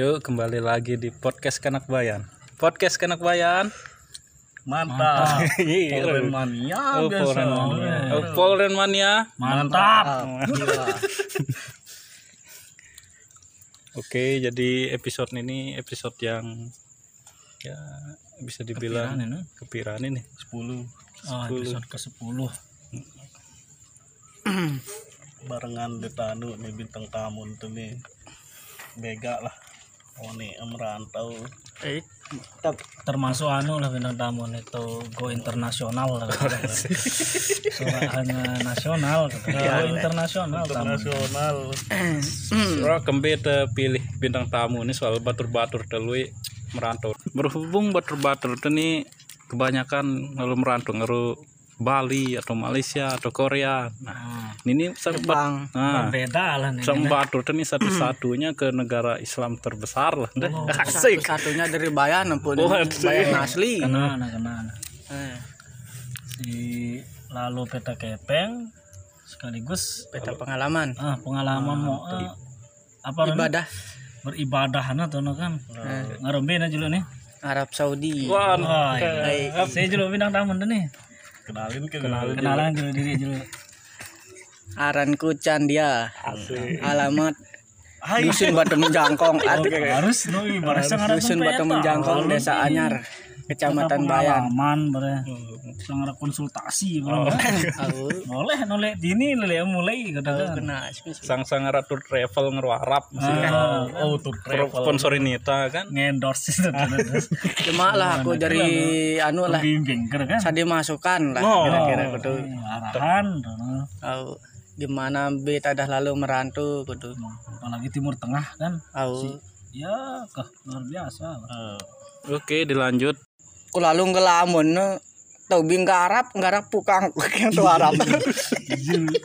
Yuk kembali lagi di podcast Kanak Bayan. Podcast Kanak Bayan. Mantap. Iya. Polren mania Oh, biasa. Polren Mania. Oh, Polren Mania. Mantap. Oke, jadi episode ini episode yang ya bisa dibilang Kepiran ini. kepiran ini. 10 Oh, Sepuluh. episode ke-10. barengan detanu nih bintang tamu tuh nih. Bega lah. Oh nih merantau. Eh, termasuk anu lah bintang tamu itu go internasional lah. Suaranya nasional, gitu. go internasional tamu. Internasional. Surah kembe te pilih bintang tamu ini soal batur-batur telu merantau. Berhubung batur-batur itu nih kebanyakan lalu merantau ngaru Bali atau Malaysia atau Korea. Nah, ini serbat nah, Berbeda lah nih. Itu nih satu-satunya ke negara Islam terbesar lah. Deh. Asik. satunya dari Bayan ampun Oh, Bayan asli Kena, kena, kena. Eh, Si lalu peta kepeng sekaligus peta pengalaman ah pengalaman mau eh, apa namanya? ibadah beribadah nah tuh no kan ngarombe na julu nih Arab Saudi Wah, oh iya saya julu bintang tamu nih Kenalin ke kenalan julu diri julu aranku Candia. Alamat. Dusun Batu Menjangkong Aduh, harus dusun Batu Menjangkong desa Anyar kecamatan Bayan bare sangat konsultasi bro aku boleh nolek dini lele mulai kata kan. kena sang-sang ratur travel ngaru Arab Ah, Oh tuh Pro- sponsorin Nita kan. ngendorse itu cuma lah aku dari anu lah bimbing kan? saya dimasukkan lah Oh. kira-kira kudu. Arahan tuh, no. tahu gimana beta dah lalu merantau kudu. Apalagi timur tengah kan? Tahu ya kah luar biasa Oke, dilanjut. Aku lalu ngelamun no. tahu bing Arab Arab pukang yang tuh Arab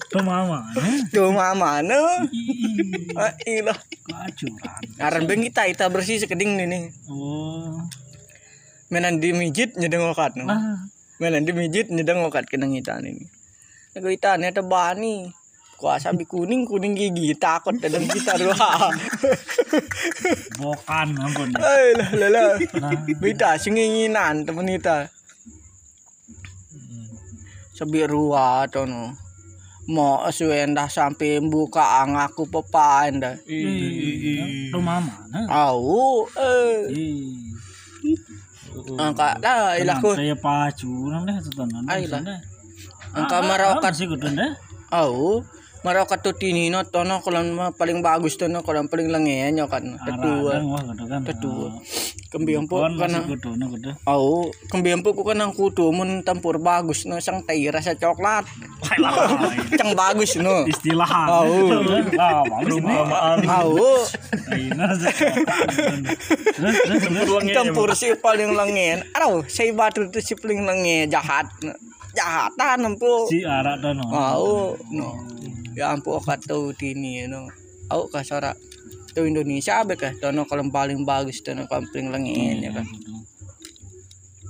tuh mama eh? tuh mama no Ah, ilah kacuran Aran beng kita kita bersih sekeding nih nih. oh Menan di mijit nyedeng okat no. ah Menan di mijit nyedeng okat kena ngitan ini. Nego itan eta bani. Kuasa bi kuning kuning gigi takut dalam kita dua. bokan ampun Eh lah lah lah. nah Bita singinginan temen kita. Sebi rua to no. Mau suendah sampai buka angaku pepain dah. tuh mama nah Au, eh, Ih, angka lah ilahku. saya pacu nang deh tuh tenan Ay, lah. deh. Angka Ah, marokat sih kudu deh Au, marakat to tinino tono kolam mah paling bagus tono kolam paling lengenyo kan. Tetua. Kan Tetua. Kembiang po kon kana. masih kudu nah kudu Au, kembiang po ko kanang kudu mun tampur bagus no sang tai rasa coklat. Cang bagus no. istilah Au. Au, tampur si paling lengen. Aduh, saya batu tu si paling lengen jahat. Jahatan empu. si arak dan Au, no. Ya ampu kata tini no. Au kasara. Tu Indonesia be kah tono kolam paling bagus tono kolam paling lengen ya kan.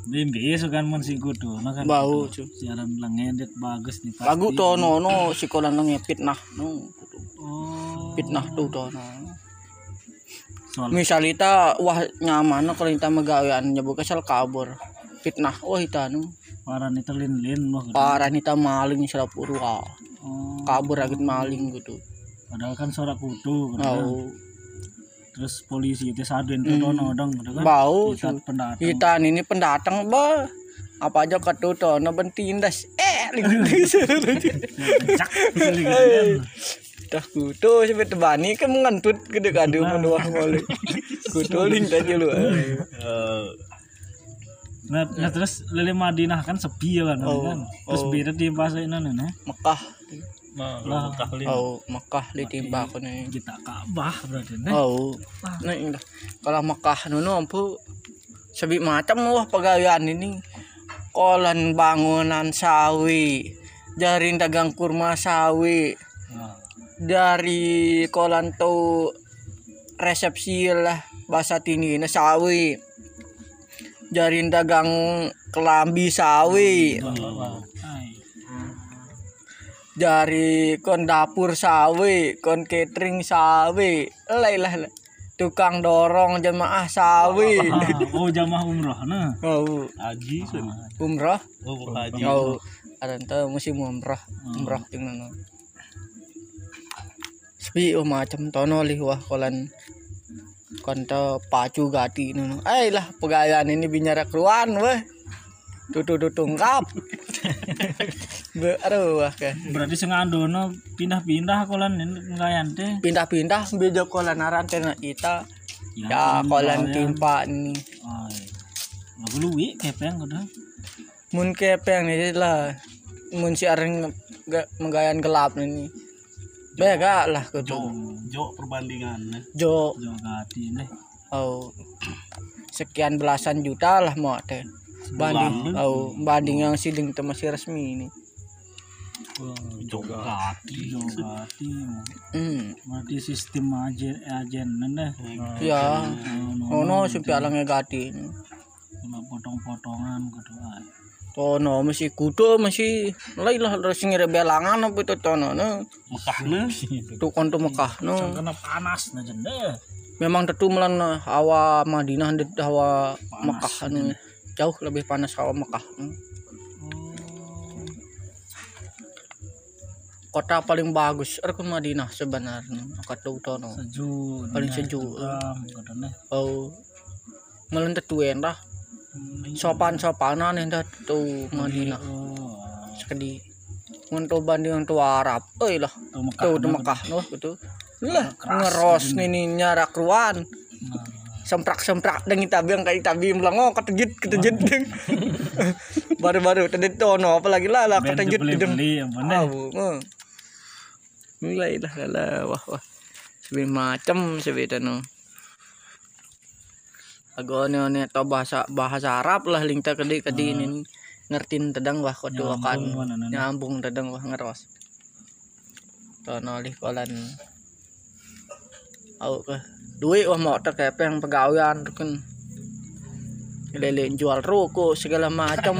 Bimbi kan mun sing kudu nah kan Bau cu. siaran lengedet bagus nih pasti. Lagu tono no si kolam lengen fitnah no. oh Fitnah tu tono. soal Misalita wah nyaman no kalau kita magawean nya buka sal kabur. Fitnah wah ita no. para nih telin lin wah kudu. Parah nita maling ah. Oh Kabur agit maling gitu. padahal kan sorak kudu kudu kan. Au. terus polisi itu sadin tuh dono dong kudu kan Bau Kita pendatang Kita ini pendatang ba. Apa aja katu tono bentindas. Eh, gitu Dah kutu sampai tebani kan mengantut gede kado menua mole. Kutu ling tadi lu. nah, nah terus lele Madinah kan sepi ya kan kan terus beda di bahasa ini nih Mekah. Lah Oh, Mekah ditimpa aku nih. kita Ka'bah berarti nih Oh. Nah. Kalau Mekah nuno ampu sebi macam wah pegawaian ini. Kolan bangunan sawi. Jarin dagang kurma sawi. Dari kolan tu resepsi lah bahasa tini na sawi. Jarin dagang kelambi sawi. Dari kon dapur sawi, kon catering sawi. Lah. lah. tukang dorong jemaah sawi. Ah, oh jamaah umroh nah. oh haji umroh? Oh haji. Oh ada tuh musim umroh. Umroh jeung nono sepi oh macam tono lih wah kolan. Konto pacu gati nono ay lah pegayaan ini binyara keruan weh. Tutu tutungkap aduh wah Berarti sengandono pindah-pindah kolan ngayan teh. pindah-pindah bejo kolan aran tena kita ya ampun, kolan timpa ini Ay. Lagu luwi kepeng kudu. mun kepeng ini lah mun si areng ga- mengayan gelap ini bega lah jo kudu jo perbandingan eh. jo Jo gati nih. oh sekian belasan juta lah mau teh banding oh banding yang siding itu masih resmi ini jo Gati, jo gati. hmm Berarti sistem ajen ajen nih. ya ono sampai alangnya gati potong-potongan kudu ay. tono masih kudo masih lain lah harus ngire belangan apa itu tono no Mekah ne tu konto Mekah no Kena panas nah jende. memang tentu melan hawa Madinah dan hawa Mekah no. jauh lebih panas hawa Mekah no. Kota paling bagus Rukun Madinah sebenarnya kata tono Sejuk. Paling nah, sejuk. kudu nih. oh melan tetuen lah sopan sopanan yang tuh Madinah. Oh. sekedi untuk banding untuk Arab. Eh lah Tuh tuh di Mekah noh gitu lah ngeros nih nyarak ruan. Nah, semprak semprak dengan tabi yang kayak tabi bilang oh ketejut ketejut deng. Baru baru tadi tono apalagi lah lah ketejut deng. beli-beli ya mulai lah lah wah wah. Sebi macam sebi no agone one to bahasa bahasa Arab lah lingta kedi kedi ini ngertiin tedang wah kau kan nyambung tedang wah ngeros. Tono lih kolan. Au ke. Duit wah mau terkepeng pegawaian kan lele jual rokok segala macam.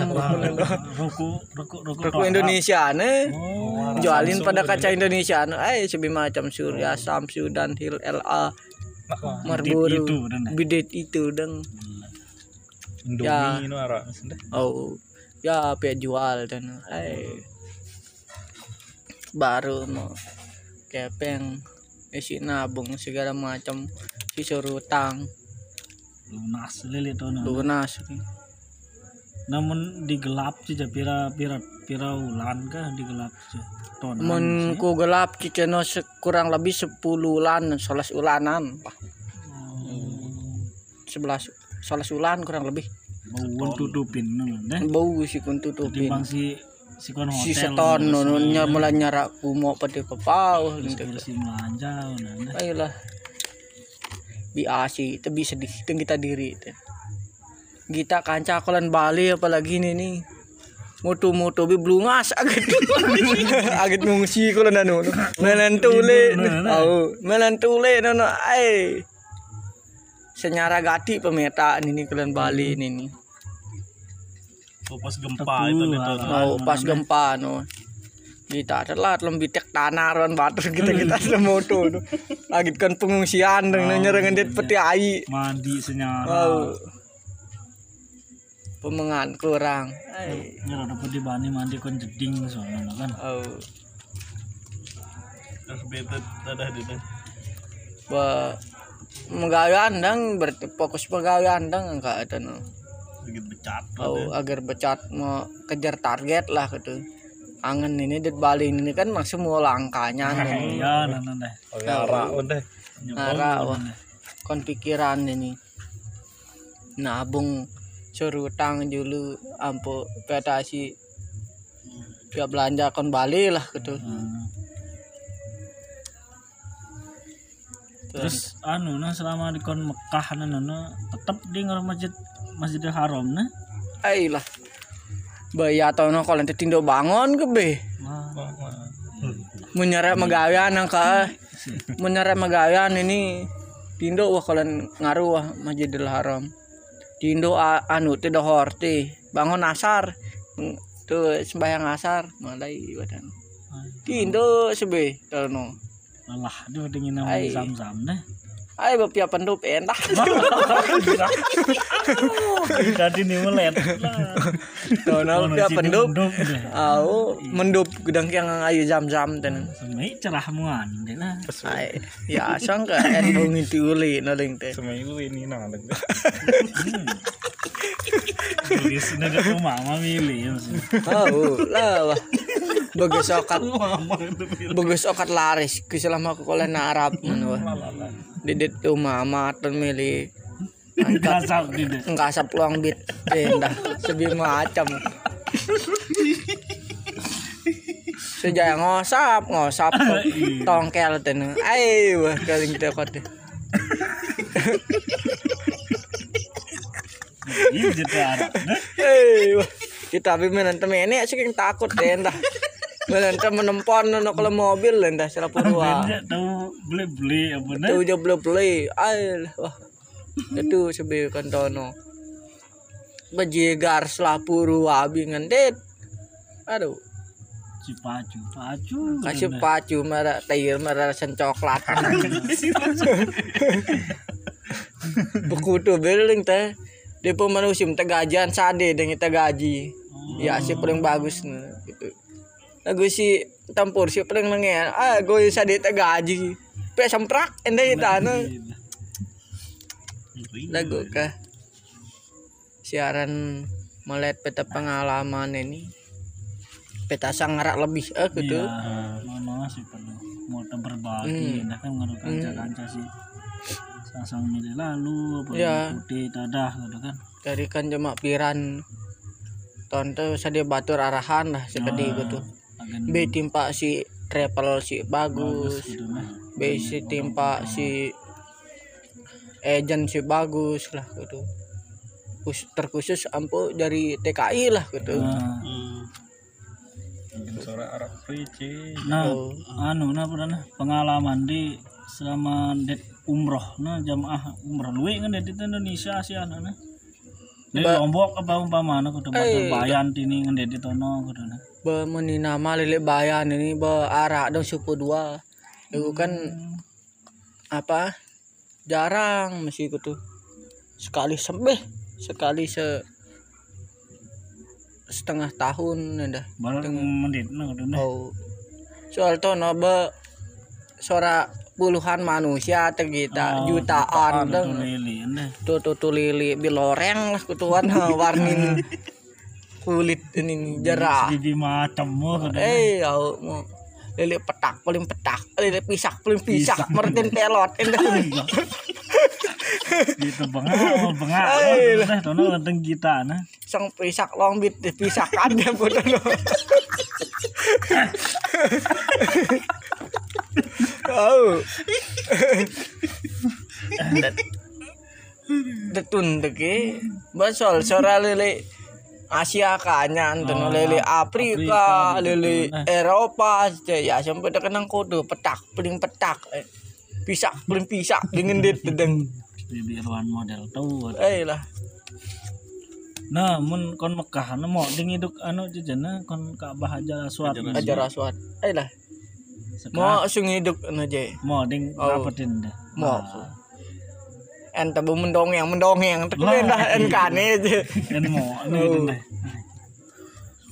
Ruku, ruku, ruku. rokok Indonesia nih Oh, jualin pada kaca Indonesia nih eh sebi macam Surya Samsu dan Hil LA dan bidet itu deng. Ya. Indomie oh. Ya pe jual dan eh baru mau kepeng isi nabung segala macam si suruh utang lunas tuh nah. lunas Namun digelap sih ja, pira pira pira ulan kah digelap sih. Tonan mun sih. ku gelap ciceno kurang lebih 10 ulan 11 ulanan Pak. Oh, 11 11 ulan kurang lebih bau tutupin bau si kun tutupin Timbang si si kon hotel. si seton nono nya mulai nyara kumo pada kepau gitu Si melanja nah, deh. Ayolah biasi itu bisa sedih itu kita diri itu. Kita kanca kolan Bali apalagi ini nih moto-moto bi blungas agak agak ngungsi kolan anu melan tule au. Melan tule nono ai. Senyara gati pemetaan ini kolan Bali ini nih oh, pas gempa itu nih tuh mau pas gempa no kita telat lembih tek tanah ron batu kita kita ada moto no. lagi kan pengungsian dengan nyerangan dia peti ai Mandi senyara. Wow. Pemengan kurang. Ai. Nyara dapat di bani mandi kon jeding soalnya kan. Oh. terus bete ada di tuh Ba megawai dang berarti fokus pegawai dang enggak ada no. sedikit becat Oh, agar becat mau kejar target lah gitu. Angen ini di Bali ini kan masih mau langkahnya nih. Ya, nah, nah, deh. Oh, ya, arah udah. Nara. Kon pikiran ini. Nabung suruh utang dulu ampu petasi ya belanja kon Bali lah gitu. Hmm. Terus anu nah selama di kon Mekah nah, nah, nah, tetep di masjid Masjidil Haram nah. Ai lah. Bayi atau no kalau nanti tindo bangun ke be. Wah, Menyerap megawian angka. Menyerap megawian ini tindo wah kalau ngaruh wah Masjidil Haram. Tindo anu dohor teh bangun asar. Tuh sembahyang asar mulai badan. Tindo sebe no. Alah, dia dingin nama zam-zam nah. Ay bapia pendup endah. Tadi nih melet. Dono bapia pendup. Au mendup gedang yang ayu jam-jam ten. Semai cerah muan deh lah. Ya sangka en bungi tiuli naling teh. Semailu ini nah Jadi sudah ada mama milih. Oh, lah. Bagus okat. Bagus okat laris. Keselama aku kalau Arab wah. Didit tuh mama milih. Kasap ngasap luang bit. Tenda sebi macam. Sejak ngosap ngosap tongkel ten ay wah kaling tekot deh Iya arah. Hei, wah. kita bimbingan temen ini sih takut tenda Melantar menempon no kalau mobil tenda salah purwa. Benda tahu beli beli apa nih? tuh jo beli beli ay wah. Itu sebi kantono. Bajigar salah purwa bingan det aduh. Si pacu pacu. kasih pacu merah tair merah rasa coklat. Bekutu beling teh. Dia pun manusia teh gajian sade dengan teh gaji. Ya si paling bagus nih gitu lagu si tampur si paling nengen ah gue sade teh gaji. Pe semprak ende itana lagu kah siaran melihat peta pengalaman ini. Peta sangarak lebih eh gitu. Iya, mana sih perlu. Mau berbagi, nah kan ngaruh kanca-kanca sih. Sasang milih lalu, apa Iya. putih tadah gitu kan. dari kan cuma piran tonton sadie batur arahan lah sekedi gitu. Agen B timpa si travel si bagus gitu nah. B si timpa si agent si bagus lah gitu terkhusus ampu dari TKI lah gitu Nah, Suara Arab Prici. nah, Oh. anu nah pernah pengalaman di selama det umroh nah jamaah umroh luwe kan di Indonesia sih anu nah. Di Lombok apa umpamana kudu Eh, bayan tini ngan di tono kudu nah. be meni nama lele bayan ini be arak dong suku dua. Itu kan apa? Jarang masih gitu sekali sembeh sekali se setengah tahun ada Baru mendit nah kudu nah. oh. Soal to no be sora puluhan manusia atau kita Oh, jutaan lili nah. tuh tuh tuh lili biloreng lah kutuan warnin kulit ini jerah Bibi macam kudu. Eh, au mau lele petak paling petak, lele pisak paling pisak, mertin pelot. Gitu bengak, bengak. Nah, tono lenteng kita nah. Sang pisak long bit dipisahkan dia bodoh. Oh. Detun deke, basol sora lele Asia kanyan tuh lele Afrika, lele Eropa, ya sampai terkenang kode petak, paling petak, eh. pisak, paling pisak dengan dit dedeng. Bibi ruan model tuh. Eh lah, Nah, mun kon Mekah nah mau ding hidup anu jejana kon Ka'bah aja suat. ajar aswat. Eh lah, Mau sung hidup aja. mau ding Oh. rapetin dah. Mau. Ente bu mendongeng mendongeng, tapi dah enkane aja. Kan mau anu dah.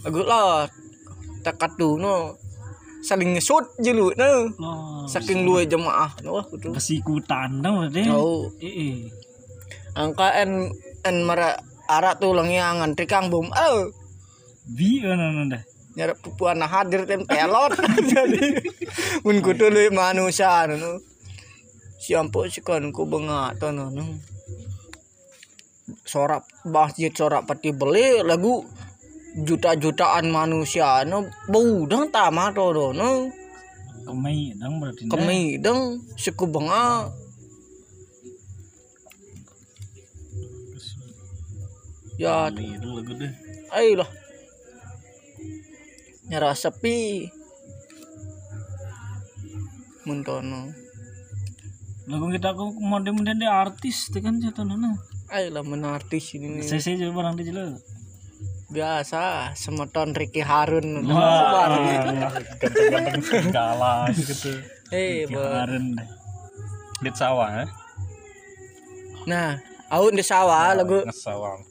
Aku lah, tekat dulu saling ngesut jelu no. Loh, Saking luwe jemaah no kudu. kesikutan dah berarti. Oh, Iya. angka en en mara arak tulang yang ngantri kang bom. Oh, Bi anu anu dah. Nyarap pupuan hadir tem pelot. Jadi mun kudu manusia no. Siampo si kon ku benga to no. no. Sorak masjid sorak pati beli lagu juta-jutaan manusia no bau dang tamat to no. Kemai dang berarti. kami dong suku benga ya Itu nyara sepi mentono Lagu kita aku mau dia kemudian dia artis tuh kan jatuh nana. ayo lah menartis ini Saya saya jadi barang dia jelas. biasa semeton Ricky Harun Wah, Ganteng-ganteng segala gitu. eh kemarin deh. Dit sawah ya. nah au di sawah lagu ngesawang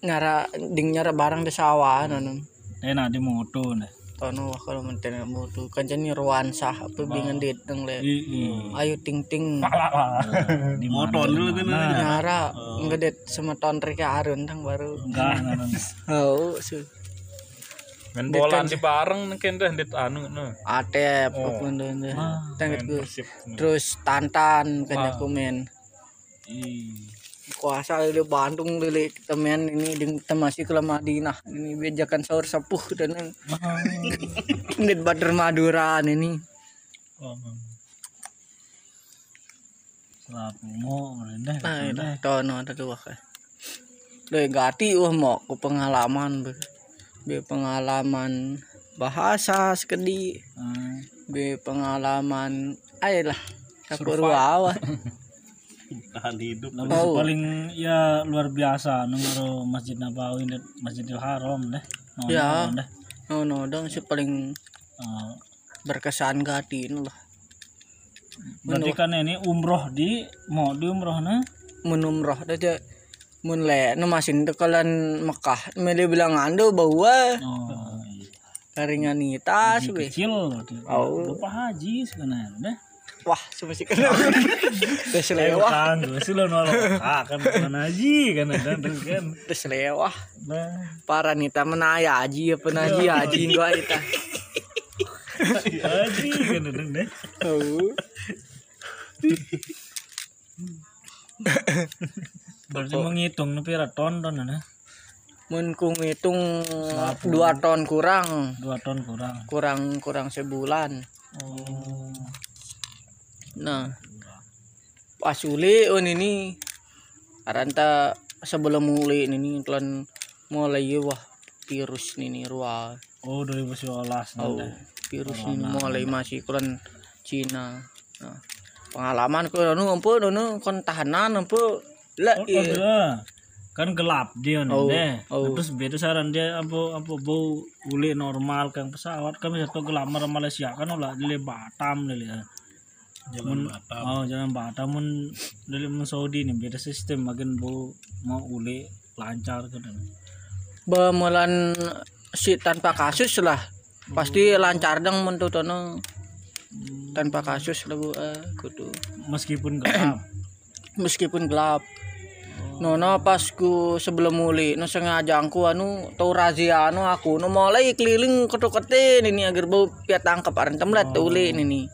nyara ding nyara barang di sawah nono enak di moto nih tono wah kalau menten moto kancan ruansa apa bingan dit nang le. Ayo ting ting. Di motor dulu kan nyara ngedet sama ton Rika Arun tang baru. Enggak enggak oh su. Main bola di bareng mungkin deh di anu no atep Oh. apa ndo ndo Ah, tangit gue terus tantan kan aku main. Ih. Kuasa di Bandung dulu. Temen ini di kita masih ke Madinah. Ini bejakan sahur sepuh dan yang di Badar Maduran ini. Oh. Selapu mau rendah. nah itu tono ada kan Doi gati wah mau ke pengalaman be, be pengalaman bahasa sekedi Ah, be pengalaman ayolah aku ruawa tahan hidup Lalu Oh. paling ya luar biasa nunggu Masjid Nabawi dan Masjidil Haram deh. No, Ya. no, deh. no no dong si paling Ah, berkesan gati ini lah berarti kan ini umroh di mau di umroh nah. menumroh aja mun le no masin tekalan Mekah mele bilang ando bahwa Oh, iya. karingan nitas kecil. Oh. Bapak haji sebenarnya wah semasi kena terus lewah Kan, sih lo. Ah, kan bukan haji kan ada terus kan. terus lewah Nah, para nita menaya aji apa naji aji gua ita haji kan ada deh. oh Berarti menghitung nih pira ton ton nah. mun ku ngitung dua ton kurang Dua ton kurang. kurang kurang sebulan Oh. Nah pas uli on ini aranta sebelum mulai ini telan mulai wah virus ini ruah Oh, 2019 Oh, virus ini mulai masih kuran Cina. Nah, pengalaman ku anu ampun anu kon tahanan ampun lah Oh, iya. iya. kan gelap dia nih Oh, deh. oh. Terus beda saran dia apa apa bau uli normal kang pesawat kami satu gelap marah Malaysia kan ulah di Batam nih jalan Batam Oh jangan Batam mun dari mun Saudi nih beda sistem makin bau mau uli lancar kan. Bemulan si tanpa kasus lah. Pasti lancar dong mentutono tanpa kasus lah bu eh, kudu. Meskipun gelap. Meskipun gelap. No no pas ku sebelum muli no sengaja aku anu tau razia anu aku no mulai keliling ketuketin ini agar bau piat tangkap aran temlat uli ini nih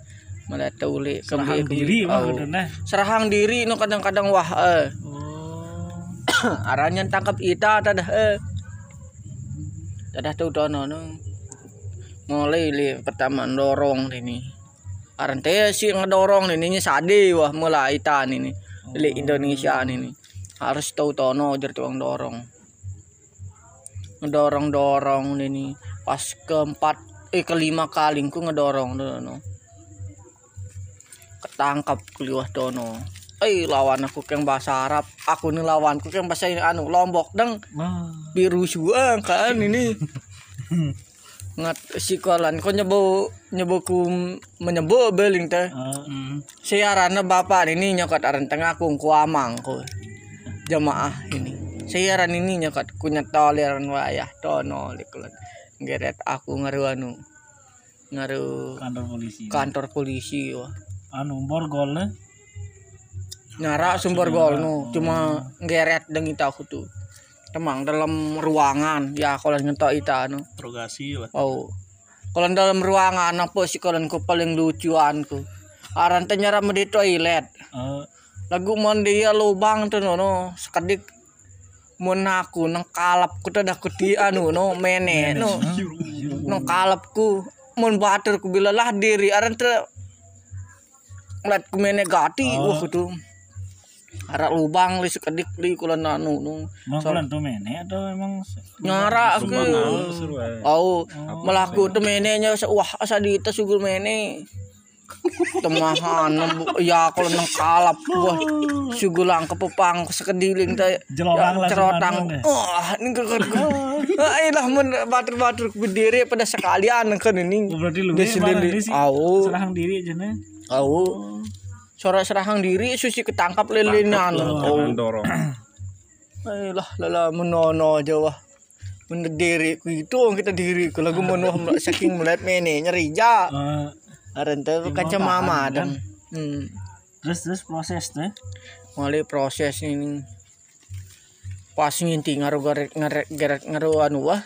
malah uli Serahang diri mah Oh. serahang diri no kadang-kadang wah eh. Oh. arannya tangkap ita tadah eh. Tadah tuh dono no mulai li pertama dorong ini aran teh si ngedorong ini sade wah mulai ita ini li Indonesia ini harus tahu tono jar tuang dorong. Ngedorong dorong ini pas keempat eh kelima kali ku ngedorong dono ketangkap kuliwah dono. Eh lawan aku yang bahasa Arab. Aku nih lawanku yang bahasa anu lombok deng. Biru suang kan ini. Ngat sikolan kok nyebo nyebo ku menyebo beling teh. Ah, siaran bapak ini nyokot aran tengah ku ku amang ku. Jamaah ini. Siaran ini nyokot ku nyetoleran wayah tono likulan geret aku ngaru anu ngaru kantor polisi. kantor polisi wah Anu borgol eh. nyara sumber gol nu cuma ngeret dengan kita aku tuh. Temang dalam ruangan ya kalau ngetok ita anu. Interogasi oh kalau dalam ruangan apa sih kalau ku paling lucuanku aran nyara di toilet. Eh, lagu dia lubang tuh no, sekedik mun aku nang kalap ku teh dah di anu no mene no nang kalap ku mun batur ku bila lah diri. Aran teh ngeliat ku mene gati wah kudu Arak lubang li sekedik li kula nanu nu. Emang kalian tuh mene atau emang nyara ke? seru eh. au melaku tuh mene nya sa- wah asa di tas sugul mene. Temahan nembu- ya kalau nang kalap wah. Sugulang kepepang sekediling teh langsung cerotang. Deh. wah ini kan ai lah mun batur-batur berdiri pada sekalian kan ini. Oh, berarti lu Di sini- Au. serahang diri aja au. Sore serahang diri susi ketangkap lilinan. Oh, dorong eh lah lala menono aja wah. Mendiri ku itu kita diri ku lagu menuh saking melihat mene nyeri ja. Teh kaca mama dan. Hmm. terus terus proses teh mulai proses ini. Pas nginti ngaruh garet ngaret garet ngaruh anu wah.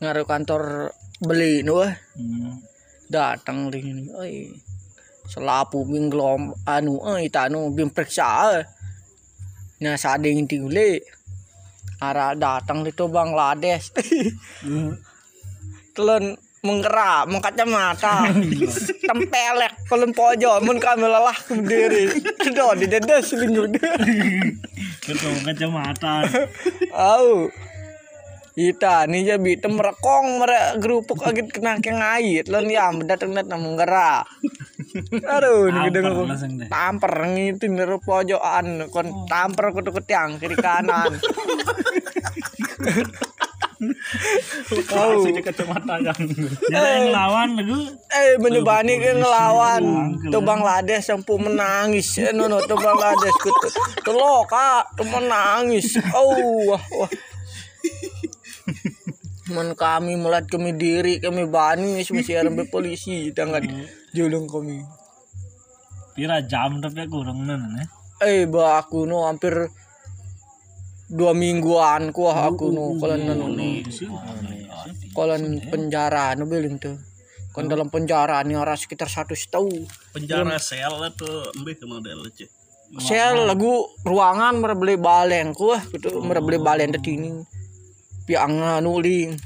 Ngaruh kantor beli nu wah. Hmm. datang ini selapu binglom anu eh anu bim periksa eh. nah saat nginti ule arah datang itu Bangladesh telan menggerak mengkacamata tempelek kolon pojok mun kami lelah berdiri. Kedo di dedes linjut betul kacamata. Au. Ita ni je bi tem merekong mere gerupuk agit kena ke ngait lon ya datang datang menggerak. Aduh ni gedeng deh. tamper ngitu nero pojokan. Kon tamper kutu ketiang kiri kanan. Au. kacamata yang jadi yang ngelawan lagu Eh menyebani ke ngelawan. Tu Bangladesh sampai menangis. Eh no no tu Bangladesh kutu tu lo kak. Tu menangis. Oh wah wah Man kami melat kami diri kami bani masih arem polisi. Tangan julung kami. Pira jam tapi aku kurang nen eh eh ba aku no hampir dua mingguan kuah aku no kalau nanu nih kalau penjara no bilang tuh kan dalam penjara nih orang sekitar satu setahun penjara sel itu embe ke model aja saya lagu ruangan mereka beli baleng kuah gitu. Mereka beli baleng tadi ini piang nuling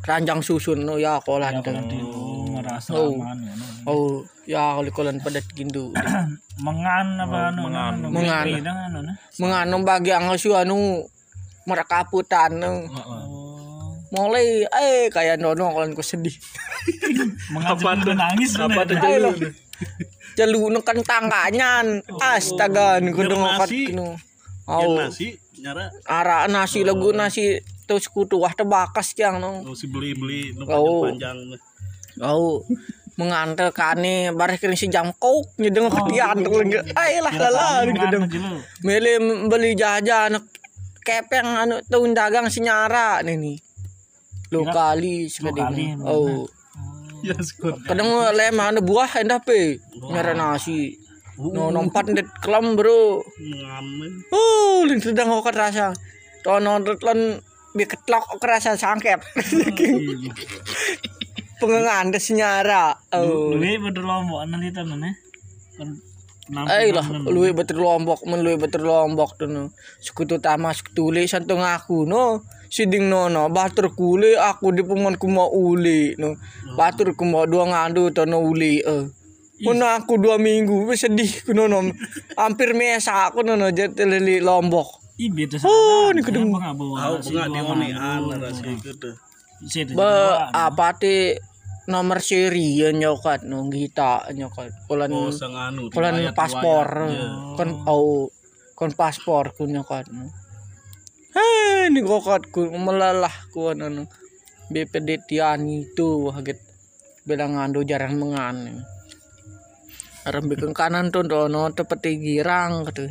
keranjang susun no ya kolan tuh nanti oh ngerasa Oh. aman ya no. oh ya kalau kolan padat gindu mengan apa anu anu Mengan. Mimpi dah anu nah menganu bagi ang su anu mereka putan no. oh mulai eh kayak nono kolan ku sedih mengan sambil nangis apa tuh Ay, lah. Jalu nu kan tanganyan. Astaga, nu kudu Biar ngokat nasi. kinu. Yang Oh, nasi nyara ara nasi lagu nasi terus kutu wah tebakas yang no. oh, si beli beli nu Oh. panjang Oh, mengantar kane bareng kini si jangkok nyedeng ketian tuh lagi. Ay lah aja lu Mele beli jajan kepeng anu tahun dagang si nyara nih nih. Lo kali sekali. Oh. ya Kadang lema ada buah endah pe nyara nasi. No nompat det kelam bro. ngamen Oh, lin sedang ngokat rasa. Tono lan bi ketlok kerasa sangkep. Pengengan des nyara. Oh. Luwe betul lombok nanti nih kan Ay lah, luwe betul lombok, men luwe betul lombok tuh no. Sekutu tama sekutu le santong aku no. Siding no no, batur kule aku di peman ku mau uli no. Batur ku mau dua ngandu to no uli eh. Mun aku dua minggu sedih ku no no. Hampir mesa aku no no jatelili lombok. Ih beda Oh, sama. ini kedeng. Aku nggak dionean rasa gitu Ba apa ti nomor seri ya nyokat no kita nyokat. Kulan oh anu kulan paspor. riwayat. Kon au kon paspor ku nyokat no. Hei, ni kokat ku melalah ku anu. BPD Tiani itu haget bilang ando jarang mengan. Arem bikin kanan tuh dono tepeti girang gitu.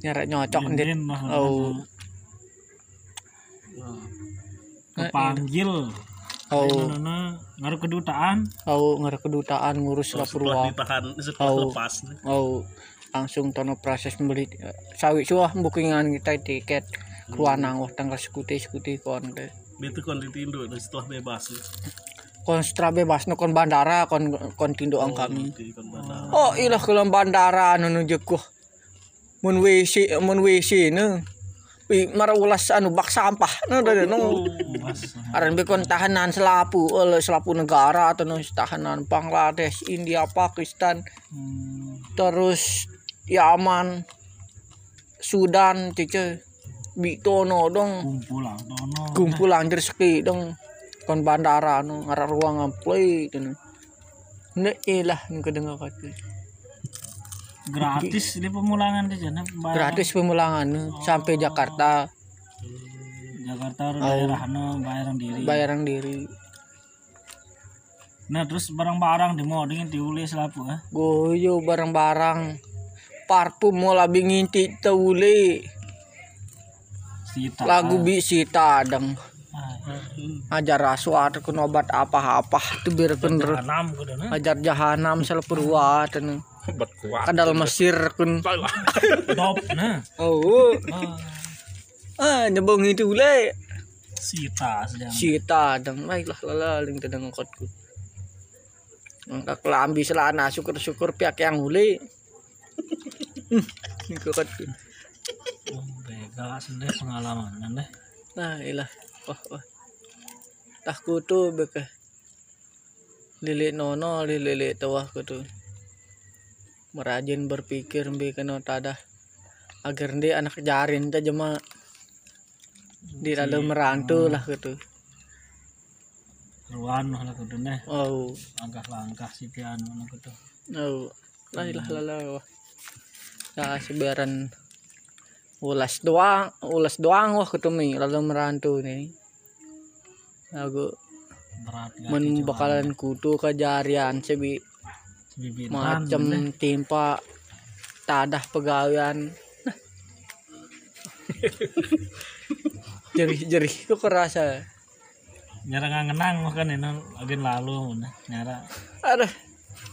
Nyara nyocok dit. Din lah. Oh, Kepanggil. oh, Nana ngaruh kedutaan. oh ngara kedutaan ngurus Oh, lapor ditahan setelah Oh. lepas Oh, langsung tono proses membeli sawi suah bookingan kita tiket keluar wah tanggal sekuti sekuti kon deh. itu kon ditindu dan setelah bebas kon setelah bebas no kon bandara kon kon tindoan kami. di kon bandara Oh ilah kelam bandara nu jekuh. Mun WC mun WC ne. Wi marulas anu bak sampah no dari no. Aran be kon tahanan selapu oleh selapu negara atau no tahanan Bangladesh, India, Pakistan, Hmm. terus Yaman, Sudan, cice. Bitono dong Kumpul lah. Dono. kumpul anjir seki dong kon bandara no ngara ruangan play itu ne ilah nu kedengar kata Gratis di pemulangan di sana. Gratis pemulangan no, sampai Jakarta. Jakarta daerah no bayaran diri. bayaran diri. Nah terus barang-barang di mau dengan diulis lapu ah. goyo barang-barang. Parfum mau labi nginti taule Sita. lagu bi sita adang Ah, ajar aswat kun obat apa-apa. Tuh biar bener. ajar jahanam sel perwa ten obat kuat. Kadal Mesir kun. Dop nah. oh. Ah, ah nyebong itu le Sita sedang. sita adang baiklah lalaling tedang ngkotku Angka kelambi selana syukur-syukur pihak yang ule. Ngkotku Oh, bega sendiri pengalaman nah. Nah, ilah. Wah, wah. Tah kutu beke. Lili nono lili tawah kutu. Merajin berpikir mbi kena tada. Agar dia anak jarin ta jema di dalam merantu lah kutu. Ruan lah kudu nah. Oh, Langkah-langkah si piano nah kudu. oh. Lah ilah lala wah. Ya sebaran ulas doang, ulas doang wah kutu mi lalu merantu nih. Aku men bakalan kutu kejarian sebi macam timpa tadah pegawaian jerih jerih kok kerasa. Nyara nggak ngenang makan ini agen lalu nah. Nyara. Ada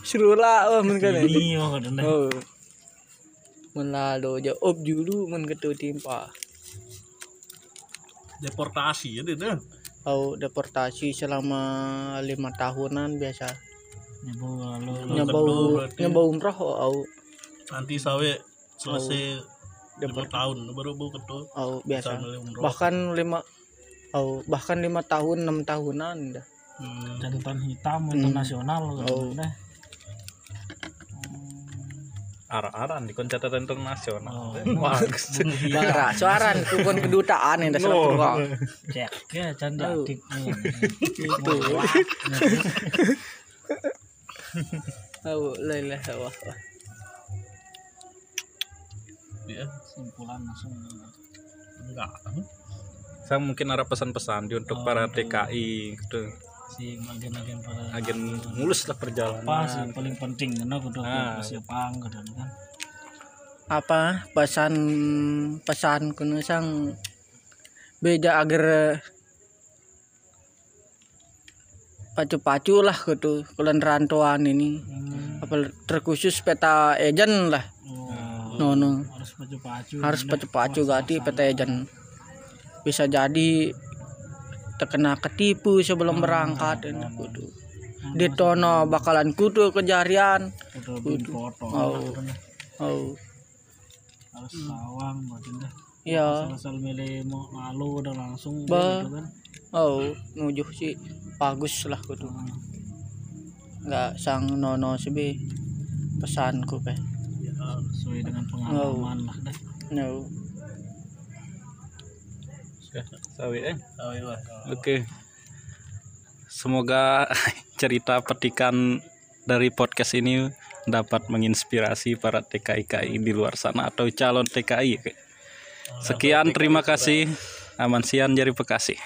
seru lah oh men kan ini oh nah. oh. Men lalu op dulu men ketu timpa. Deportasi ya deh au deportasi selama lima tahunan biasa. Nyebu lalu nyebau umroh au. Nanti sawe selesai lima deport tahun baru bu ketu au biasa. bahkan lima au bahkan lima tahun enam tahunan dah. Hmm. catatan hitam internasional Oh. Arah-aran di catatan internasional Oh. Wah, Bangra, suaran kupon kedutaan yang dasar kedua. Cek ya canda Oh. adik Itu. Oh, wah. wah. ya simpulan langsung enggak saya mungkin ada pesan-pesan di untuk para TKI gitu si agen-agen para agen mulus lah apa perjalanan sih paling penting karena kudu Ah. siapa kudu kan? Apa? Pesan pesan kuno sang beda agar pacu-pacu lah gitu kulan rantauan ini. Apa terkhusus peta ejen lah. Oh, no no. Harus pacu-pacu harus pacu-pacu gati peta ejen. Bisa jadi terkena ketipu sebelum berangkat. Ini kudu. Ditono bakalan kudu kejarian. Kudu Oh. oh harus sawang dah. Ya asal milih mau lalu udah langsung Ba. gitu kan. Oh nujuh sih. Bagus lah kudu. Nggak sang nono sih be. Pesanku pe ya sesuai dengan pengalaman lah dah. No sawi eh Oke. Semoga cerita petikan dari podcast ini dapat menginspirasi para TKI-KI di luar sana atau calon TKI. Sekian terima kasih. Aman Sian dari Bekasi.